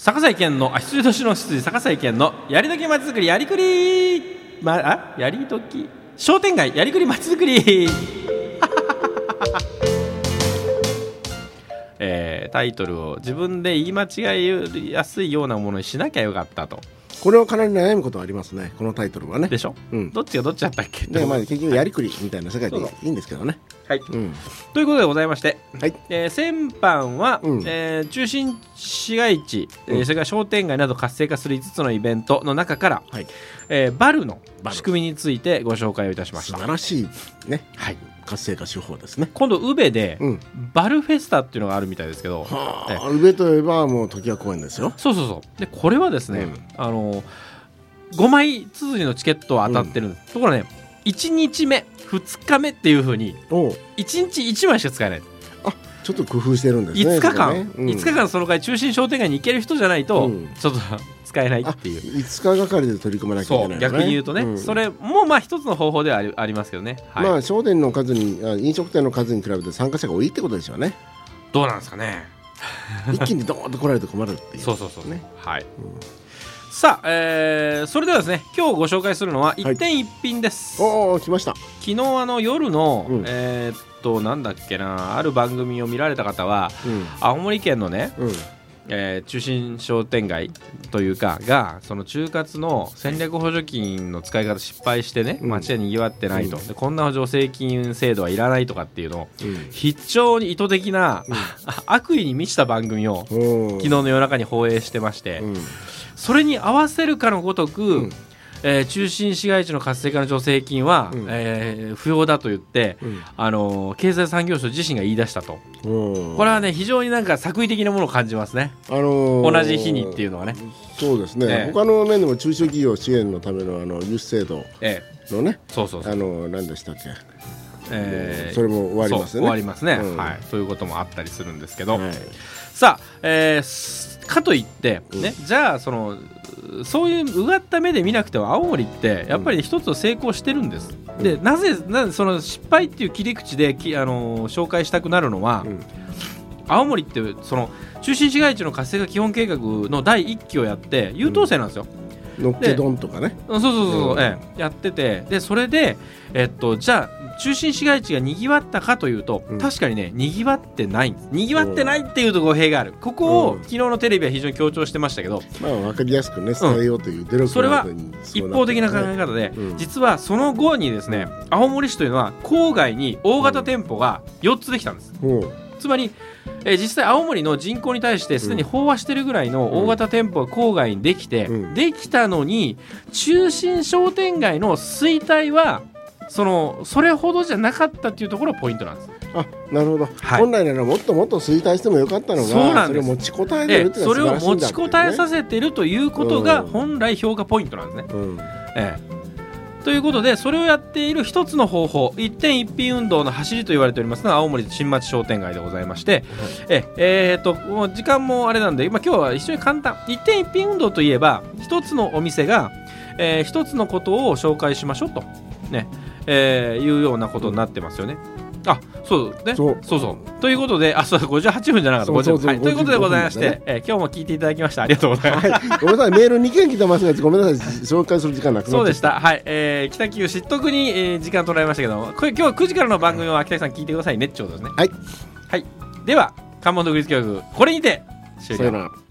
坂崎健のあ羊年の羊坂崎健のやりどきまちづくりやりくり。まあやりどき？商店街やりくりまちづくり。えータイトルを自分で言い間違いやすいようなものにしなきゃよかったと。これはかなり悩むことはありますね。このタイトルはね。でしょ、うん。どっちがどっちだったっけ？でまあ結局やりくりみたいな世界でいいんですけどねはい、うん。ということでございまして、はい。えー先般は、うん。えー中心市街地、えーうん。それから商店街など活性化する5つのイベントの中から、はい。えーバルの仕組みについてご紹介をいたしまし素た晴らしいね。はい、活性化手法ですね。今度宇部で、うん。バルフェスタっていうのがあるみたいですけどはえあウベといえばもう時は公園ですよ。そうそうそう。でこれはですね、うん。あの5枚綴りのチケットは当たってる。ところがね1日目2日目っていうふうにおう。1日1枚しか使えない。ちょっと工夫してるんですね5日間、ね。うん。5日間その会中心商店街に行ける人じゃないと、うん。ちょっと使えないっていう。5日がかりで取り組まなきゃいけないのね。逆に言うとね、ん。それもまあ一つの方法ではありありますけどね、はい。まあ商店の数にあ飲食店の数に比べて参加者が多いってことでしょうね。どうなんですかね。一気にドーンと来られて困るっていう。そうそうそう。ね。はい、さあ、えーそれではですね今日ご紹介するのははい。一点一品です、おお来ました。昨日あの夜の、うん。えーっとなんだっけなある番組を見られた方はうん。青森県のね、うんえー中心商店街というかがその中活の戦略補助金の使い方失敗してねうん。街でにぎわってないと、うん。でこんな助成金制度はいらないとかっていうのをうん。非常に意図的な、悪意に満ちた番組をお昨日の夜中に放映してまして、うん。それに合わせるかのごとく、うんえー中心市街地の活性化の助成金は、うん。えー不要だと言って、うん。あのー経済産業省自身が言い出したと、うんこれはね非常になんか作為的なものを感じますね、あのー同じ日にっていうのはね、そうですね、ええ。他の面でも中小企業支援のためのあの輸出制度えのねえ、そうそうそう。あの何でしたっけ、えーそれも終わりますそう終わりますね、うん。はい、そういうこともあったりするんですけど、はい。さあ、えーすかといって、うん。ねじゃあそのそういううがった目で見なくても青森ってやっぱり一つ成功してるんです、でなぜなぜその失敗っていう切り口できあの紹介したくなるのは、うん。青森ってその中心市街地の活性化基本計画の第一期をやって優等生なんですよ、のっけ丼とかね。うんそうそうそうそう、うん。ええやっててでそれで、えっと、じゃあ中心市街地がにぎわったかというと、うん。確かにねにぎわってないんですにぎわってないっていうと語弊がある。ここを、うん。昨日のテレビは非常に強調してましたけどまあ分かりやすくね伝えようという努力それは一方的な考え方方で、うん。実はその後にですね青森市というのは郊外に大型店舗が4つできたんです、つまり、えー実際青森の人口に対してすでに飽和してるぐらいの大型店舗が郊外にできて、うん。できたのに中心商店街の衰退はそのそれほどじゃなかったっていうところがポイントなんです。あなるほど、はい。本来ならもっともっと衰退してもよかったのがそうなんです。れを持ちこたえてえるってそれを持ちこたえさせせてるということがうん本来評価ポイントなんですね。うん。ええということでそれをやっている一つの方法一点一品運動の走りと言われておりますのが青森新町商店街でございまして、ええーっともう時間もあれなんで、まあ、今日は一緒に簡単一点一品運動といえば一つのお店が、えー一つのことを紹介しましょうと、ねえーいうようなことになってますよね。あそうね。そう。そうそう。ということであそう58分じゃなかった。そうそうそう50はい、ということでございまして、55分えー今日も聞いていただきましてありがとうございます。はい、ごめんなさい、メール2件来てますが、ごめんなさい、紹介する時間なくそうでした。はい。えー、北九知得に、えー時間取られましたけども、これ今日は9時からの番組は北木さん聞いてくださいね。ってことですね。はい。はい。では、関門独立教育、これにて終了。